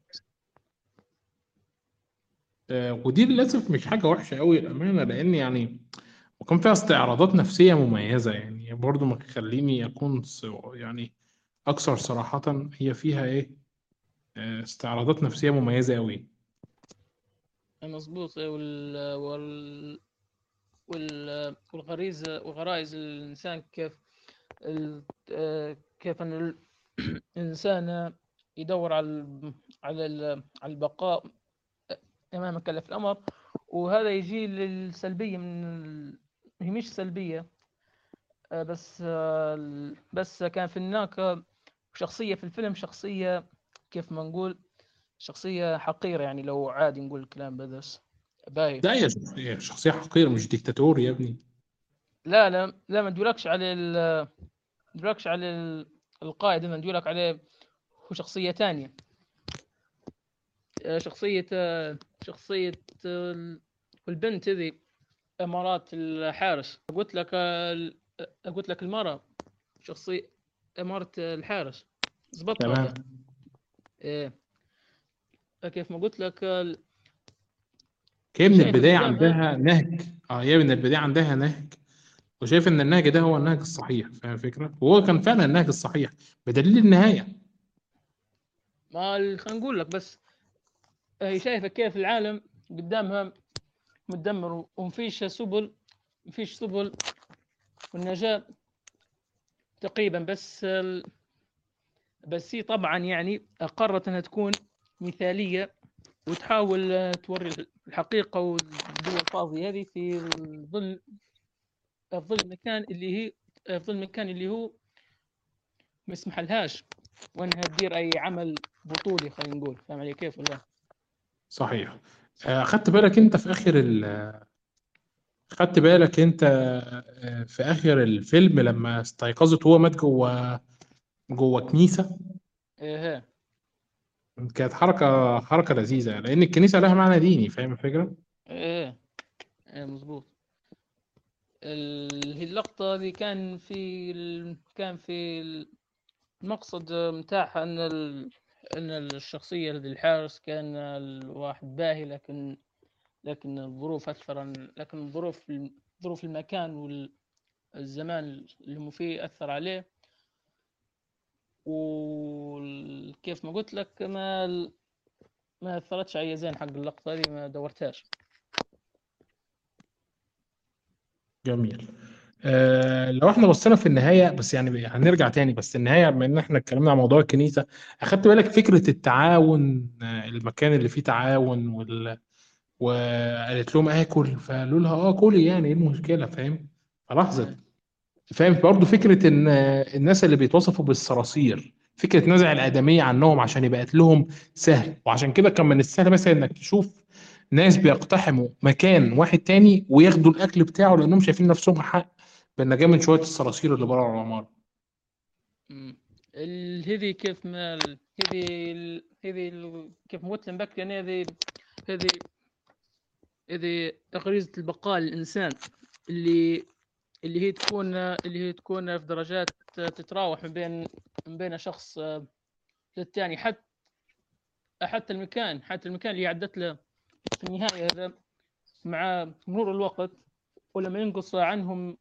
آه، ودي للأسف مش حاجة وحشة قوي الأمانة لأن يعني وكان فيها استعراضات نفسية مميزة يعني برضو ما خليني أكون يعني أكثر صراحة هي فيها إيه؟ استعراضات نفسية مميزة قوي مظبوط. وال وال وال والغريزة وغرائز الإنسان كيف ال... كيف أن الإنسان يدور على على على البقاء أمام كلف الأمر. وهذا يجي للسلبية من هي مش سلبية بس بس كان في هناك شخصية في الفيلم شخصية كيف ما نقول شخصية حقيرة يعني لو عادي نقول الكلام بس باين لا يا شخصية شخصية حقيرة مش ديكتاتور يا ابني. لا لا لا ما ندولكش على ال ندولكش على القائد ما ندولك عليه هو شخصية ثانية شخصية شخصية البنت هذي إمارات الحارس. قلت لك قلت لك المرأة شخصية إمارة الحارس. زبط تمام. إيه. كيف ما قلت لك هي من البداية عندها نهج؟ آه هي من البداية عندها نهج وشايف إن النهج ده هو النهج الصحيح فاهم الفكرة؟ وهو كان فعلا النهج الصحيح بدليل النهاية. ما خلينا نقول لك بس هي شايفة كيف العالم قدامها مدمر ومفيش سبل مفيش سبل والنجاة تقريبا بس بس هي طبعا يعني قررت أنها تكون مثالية وتحاول آه، توري الحقيقة والدول الفاضية هذه في ظل ظل المكان اللي هي في ظل المكان اللي هو ما يسمح لهاش وأنها تدير أي عمل بطولي خلينا نقول. فاهم علي كيف ولا؟ صحيح. آه، اخدت بالك أنت في آخر ال خدت بالك أنت آه، في آخر الفيلم لما استيقظت وهو مات جوه جوه كنيسة إيه كانت حركة حركة لذيذة لأن الكنيسة لها معنى ديني فاهم الفكرة؟ إيه إيه مظبوط. ال- هي اللقطة دي كان في ال... كان في المقصد متاعها إن ال... إن الشخصية اللي الحارس كان الواحد باهي لكن لكن الظروف أثر لكن الظروف ظروف المكان والزمان اللي هم فيه أثر عليه. وكيف ما قلت لك ما ما أثرتش علي زين حق اللقطة دي ما دورتهاش. جميل. آه لو إحنا بصينا في النهاية بس يعني هنرجع تاني بس النهاية بما إن إحنا اتكلمنا عن موضوع الكنيسة أخدت بالك فكرة التعاون آه المكان اللي فيه تعاون وال... وقالت لهم اكل فقالوا لها آه كلي يعني إيه المشكلة فاهم؟ فلاحظت. فاهم؟ برضو فكرة إن الناس اللي بيتوصفوا بالصراصير فكرة نزع الآدمية عنهم عشان يبقى لهم سهل. وعشان كده كان من السهل مثلا إنك تشوف ناس بيقتحموا مكان واحد تاني وياخدوا الأكل بتاعه لأنهم شايفين نفسهم حق بالنجاة من شوية الصراصير اللي بره العمارة مم. ال- هذي كيف ما هذي ال- هذي ال- كيف لك بكري يعني هذي هذي هذي غريزة البقاء للإنسان اللي اللي هي تكون اللي هي تكون في درجات تتراوح من بين من بين شخص للثاني حتى حتى المكان حتى المكان اللي عدت له في النهاية هذا مع مرور الوقت ولما ينقص عنهم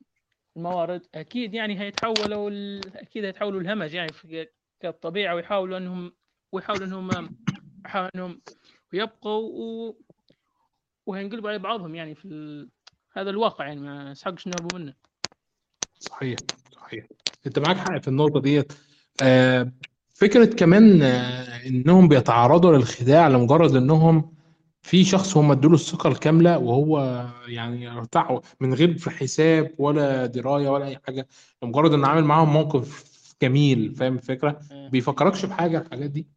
الموارد أكيد يعني هيتحولوا. أكيد هيتحولوا الهمج يعني في كالطبيعة ويحاولوا أنهم ويحاولوا أنهم يحاولوا أنهم يبقوا و... وهينقلبوا على بعضهم يعني في ال... هذا الواقع يعني ما يسحقش نهربوا منه صحيح صحيح أنت معاك حق في النقطة ديت آه فكرة كمان آه إنهم بيتعرضوا للخداع لمجرد إنهم في شخص هم ادوا له الثقة الكاملة وهو يعني ارتاحوا من غير في حساب ولا دراية ولا أي حاجة لمجرد إنه عامل معاهم موقف جميل فاهم الفكرة؟ آه. بيفكركش بحاجة الحاجات دي؟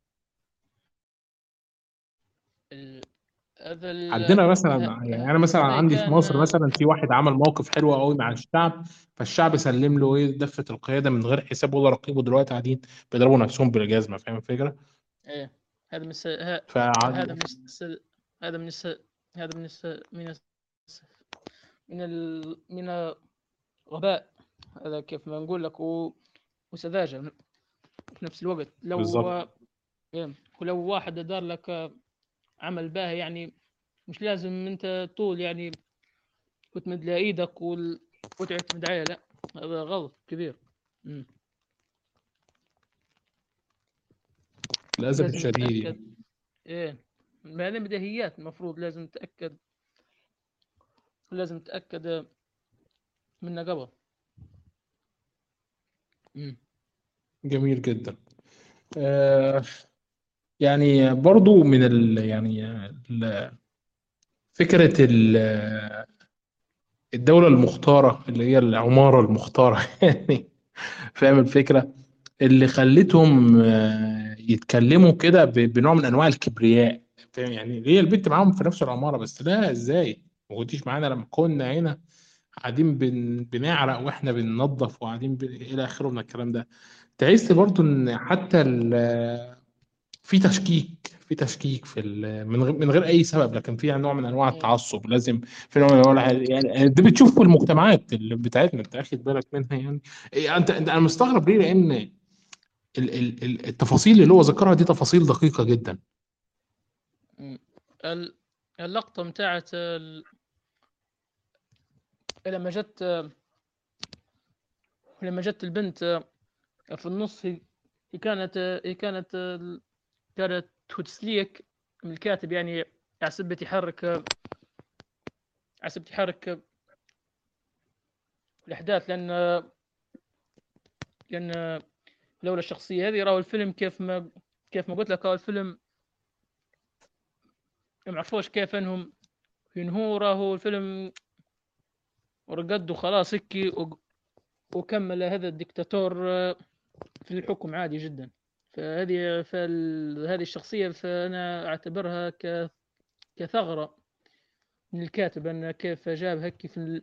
عندنا مثلا يعني أنا مثلا عندي في مصر مثلا في واحد عمل موقف حلو قوي مع الشعب فالشعب سلم له إيه دفة القيادة من غير حساب ولا رقيب ودلوقتي قاعدين بيضربوا نفسهم بالجزمة فاهم الفكرة؟ إيه هذا من الس... ه... فعن... هذا من الس... هذا من الس... هذا من الس... من الس... من ال... من الغباء هذا كيف ما نقول لك و... وسذاجة في نفس الوقت. لو بالظبط إيه، ولو واحد دار لك عمل باهي يعني مش لازم انت طول يعني وتمد له إيدك وال... وتعتمد عليه لا هذا غلط كبير. مم. للأسف لازم الشديد يعني. إيه. ما هذه بديهيات المفروض لازم تتأكد. لازم تتأكد منها قبل. مم. جميل جدا. آه يعني برضو من ال يعني ال فكرة ال- الدولة المختارة اللي هي العمارة المختارة يعني فاهم الفكرة؟ اللي خلتهم آه، يتكلموا كده بنوع من أنواع الكبرياء فاهم يعني؟ هي البنت معاهم في نفس العمارة بس؟ لا إزاي؟ ما كنتيش معانا لما كنا هنا قاعدين بن... بنعرق وإحنا بننظف وقاعدين ب... إلى آخره من الكلام ده. تحس برضو إن حتى ال... في تشكيك في تشكيك في ال... من غير من غير أي سبب لكن في نوع من أنواع مم. التعصب لازم في نوع من أنواع يعني ده بتشوفه في المجتمعات اللي بتاعتنا أنت اخد بالك منها يعني إيه، أنت أنا مستغرب ليه لأن ال... ال... ال- التفاصيل اللي هو ذكرها دي تفاصيل دقيقة جدا مم. ال- اللقطة متاعت ال- لما جت لما جت البنت في النص هي كانت هي كانت كانت تسليك من الكاتب يعني عسبت يحرك عسبت يحرك الأحداث لأن لأن لولا الشخصية هذه راهو الفيلم كيف ما كيف ما قلت لك راهو الفيلم ما عرفوش كيف إنهم ينهوا راهو الفيلم ورقد وخلاص وق- وكمل هذا الدكتاتور في الحكم عادي جدا. فهذه فال... هذه الشخصية فأنا أعتبرها ك... كثغرة من الكاتب أن كيف جاب هيك في ال...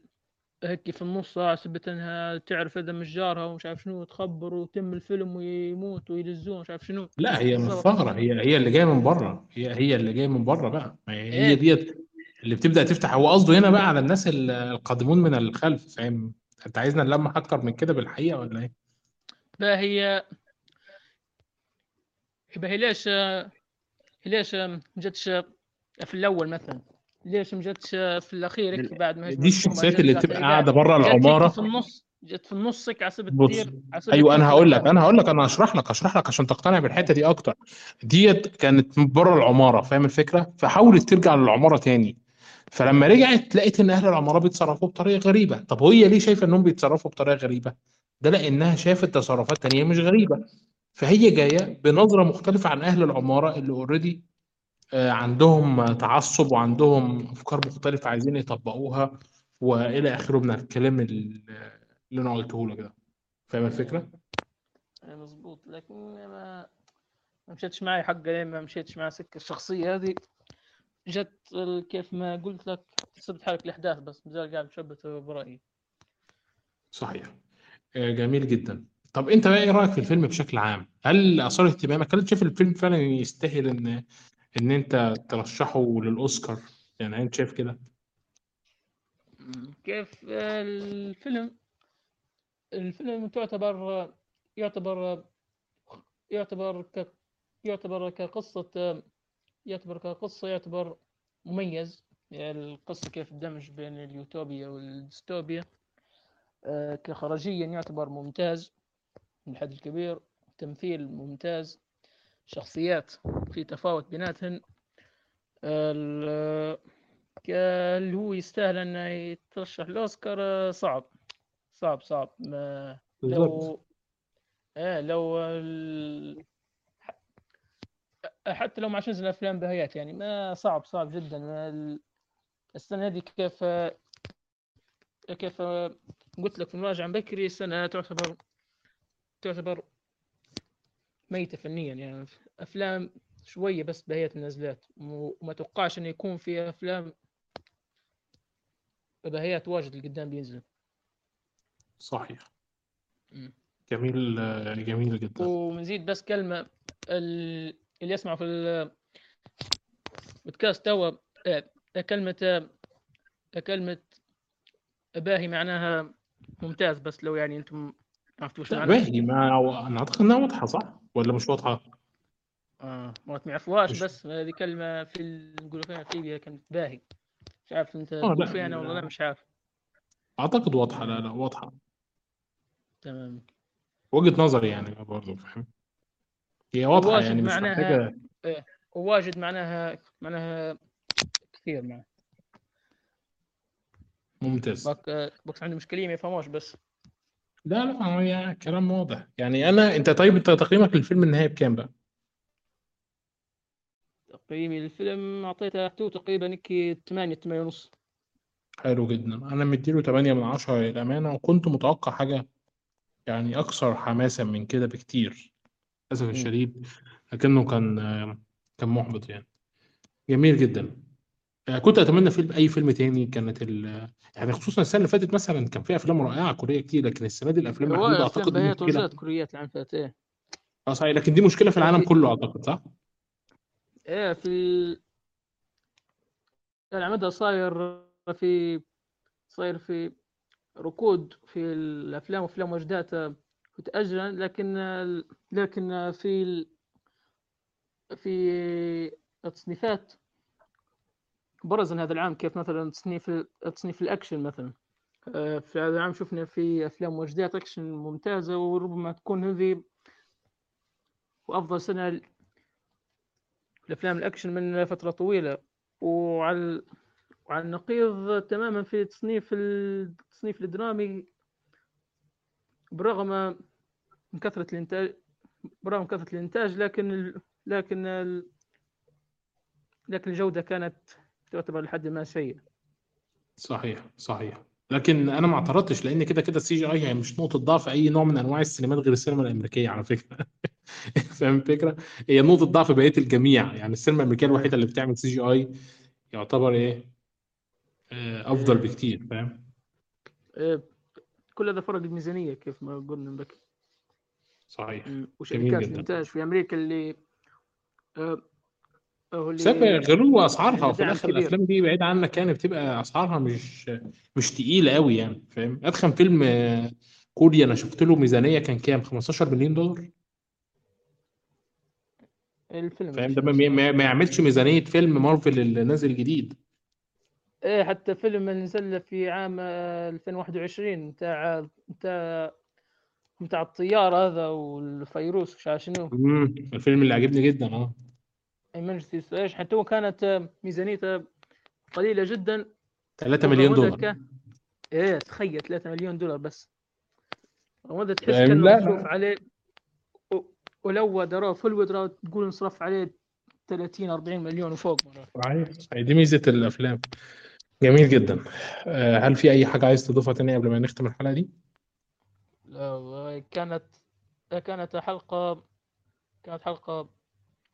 هيك في النص على سبة أنها تعرف هذا مش جارها ومش عارف شنو تخبر وتم الفيلم ويموت ويلزوه مش عارف شنو لا هي مش بالضبط. ثغرة هي هي اللي جاية من بره هي هي اللي جاية من بره بقى هي إيه. ديت اللي بتبدأ تفتح هو قصده هنا بقى على الناس ال- القادمون من الخلف فاهم أنت عايزنا نلمح أكتر من كده بالحقيقة ولا إيه؟ يبقى هي ليش هي ليش ما جتش في الأول مثلا؟ ليش ما جتش في الأخير هيك بعد ما دي الشخصيات اللي جت- قاعدة بره العمارة. في النص جت في النص هيك على سبيل أيوه أنا هقول لك. أنا هقول لك أنا هشرح لك هشرح لك عشان تقتنع بالحتة دي أكتر. ديت كانت بره العمارة فاهم الفكرة؟ فحاولت ترجع للعمارة تاني. فلما رجعت لقيت إن أهل العمارة بيتصرفوا بطريقة غريبة. طب وهي ليه شايفة إنهم بيتصرفوا بطريقة غريبة؟ ده لأنها شافت تصرفات تانية مش غريبة. فهي جاية بنظرة مختلفة عن أهل العمارة اللي اوريدي عندهم تعصب وعندهم أفكار مختلفة عايزين يطبقوها وإلى آخره من الكلام اللي أنا قلته لك ده. فاهم الفكرة؟ مظبوط. لكن ما ما مشيتش معي حق لين ما مشيتش مع سكة الشخصية هذه. جت كيف ما قلت لك سبت حالك الأحداث بس مازال قاعد مشبت برأيي. صحيح. آه، جميل جدا. طب انت بقى إيه رأيك في الفيلم بشكل عام؟ هل آثار اهتمامك هل شايف الفيلم فعلا يستاهل ان إن انت ترشحه للأوسكار؟ يعني أنت شايف كده؟ كيف؟ الفيلم الفيلم تعتبر يعتبر يعتبر ك يعتبر كقصة يعتبر كقصة يعتبر مميز. يعني القصة كيف الدمج بين اليوتوبيا والديستوبيا. آه، كخرجيا يعتبر ممتاز. من الحد الكبير تمثيل ممتاز شخصيات في تفاوت بيناتهن. اللي هو يستاهل انه يترشح الأوسكار آه، صعب صعب صعب. ما لو إيه لو ال... حتى لو ما عادش نزل أفلام بهيات يعني ما صعب صعب جدا. ما السنة هذه كيف كيف قلت لك في المراجعه بكري السنة تعتبر تعتبر ميتة فنيا. يعني أفلام شوية بس بهيات النزلات. وما توقعش إنه يكون في أفلام بهيات واجد اللي قدام بينزل صحيح. مم. جميل آه، جميل جدا. ومزيد بس كلمة ال- اللي يسمعوا في البودكاست توا آه، كلمة آه، كلمة باهي معناها ممتاز. بس لو يعني أنتم ما عرفتوش لا معناها باهي ما أنا أعتقد إنها واضحة صح؟ ولا مش واضحة؟ آه ما يعرفوهاش مش بس هذه كلمة في نقولوا فيها في كلمة باهي. مش عارف أنت آه تقول فيها أنا ولا لا مش عارف. أعتقد واضحة لا لا واضحة. تمام. وجهة نظري يعني برضه فاهم؟ هي واضحة يعني مش معناها محتاجه إيه وواجد معناها معناها كثير معناها ممتاز. باك بوكس عندي مشكلة ما يفهموش بس. لا لا هو كلام واضح. يعني أنا أنت طيب أنت تقييمك للفيلم النهائي بكام بقى؟ تقييمي للفيلم أعطيته تقريبا هيك 8 8 ونص. حلو جدا. أنا مديله 8 من 10 للامانه وكنت متوقع حاجة يعني أكثر حماسا من كده بكتير للأسف. الشديد لكنه كان كان محبط يعني. جميل جدا. كنت أتمنى فيلم أي فيلم تاني كانت ال... يعني خصوصا السنة اللي فاتت مثلا كان في أفلام رائعة كورية كتير لكن السنة دي الأفلام محدوده أعتقد مشكلة ورجات كوريات العام فات إيه آه صحيح لكن دي مشكلة في العالم في كله أعتقد صح؟ إيه في ال- العمدة صاير في صاير في ركود في الأفلام وأفلام وجدات متأجلة لكن لكن في ال- في التصنيفات برز هذا العام كيف مثلا تصنيف تصنيف الأكشن مثلا. آه، في هذا العام شفنا في أفلام وجدات أكشن ممتازة وربما تكون هذه وأفضل سنة ل- لأفلام الأكشن من فترة طويلة. وعلى وعلى النقيض تماما في تصنيف التصنيف الدرامي برغم من كثرة الإنتاج برغم كثرة الإنتاج لكن ال... لكن ال... لكن الجودة كانت تعتبر لحد ما سيئة. صحيح صحيح. لكن أنا ما اعترضتش لأن كده كده ال CGI هي مش نقطة ضعف أي نوع من أنواع السينمات غير السينما الأمريكية على فكرة. فاهم الفكرة؟ هي نقطة ضعف بقية الجميع. يعني السينما الأمريكية الوحيدة اللي بتعمل CGI يعتبر إيه؟ آه، أفضل آه، بكتير فاهم؟ آه، كل هذا فرق الميزانية كيف ما قلنا لك صحيح. وشركات جدا. الإنتاج في أمريكا اللي هو سبب اللي غلو أسعارها وفي الآخر كبير الأفلام دي بعيد عنك يعني بتبقى أسعارها مش مش تقيلة قوي يعني فاهم؟ أدخل فيلم آه، كوري أنا شفت له ميزانية كان كام؟ 15 مليون دولار. الفيلم؟ فاهم؟ مش ده ما, ما ما يعملش ميزانية فيلم مارفل اللي نازل جديد. إيه حتى فيلم اللي نزل في عام آه، 2021 بتاع بتاع بتاع الطيارة هذا والفيروس مش عارف شنو. امم الفيلم اللي عجبني جدا آه. ايمرجنسي إيش حتى هو كانت ميزانيته قليلة جدا. 3 مليون دولار. كان- إيه تخيل 3 مليون دولار بس. ذلك تحس لا. مصروف عليه. و- ولو دراه فول ودراه تقول انصرف عليه 30 40 مليون وفوق. مرات صحيح. دي ميزة الأفلام. جميل جدا. آه، هل في أي حاجة عايز تضيفها تاني قبل ما نختم الحلقة دي؟ لا، كانت كانت حلقة كانت حلقة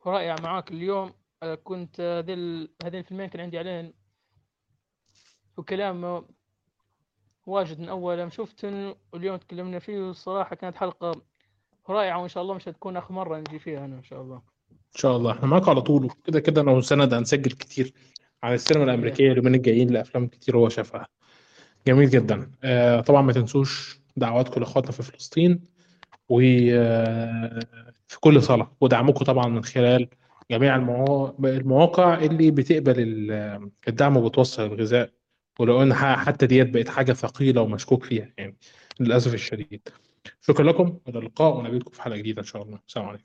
رائعة معاك اليوم. آه، كنت هذه ال- هذين الفيلمين كان عندي عليهم وكلام واجد من أول. ما شفتهم واليوم تكلمنا فيه والصراحة كانت حلقة رائعة وإن شاء الله مش هتكون آخر مرة نجي فيها أنا إن شاء الله. إن شاء الله. إحنا معاك على طول. كده كده أنا وسند هنسجل كتير عن السينما الأمريكية اليومين الجايين لأفلام كتير هو شافها. جميل جدا. آه، طبعا ما تنسوش دعواتكم لأخواتنا في فلسطين وفي كل صلاة ودعمكم طبعا من خلال جميع المواقع اللي بتقبل ال- الدعم وبتوصل الغذاء ولو إن حتى ديت بقت حاجة ثقيلة ومشكوك فيها يعني للأسف الشديد. شكرا لكم إلى اللقاء ونقابلكم في حلقة جديدة إن شاء الله. السلام عليكم.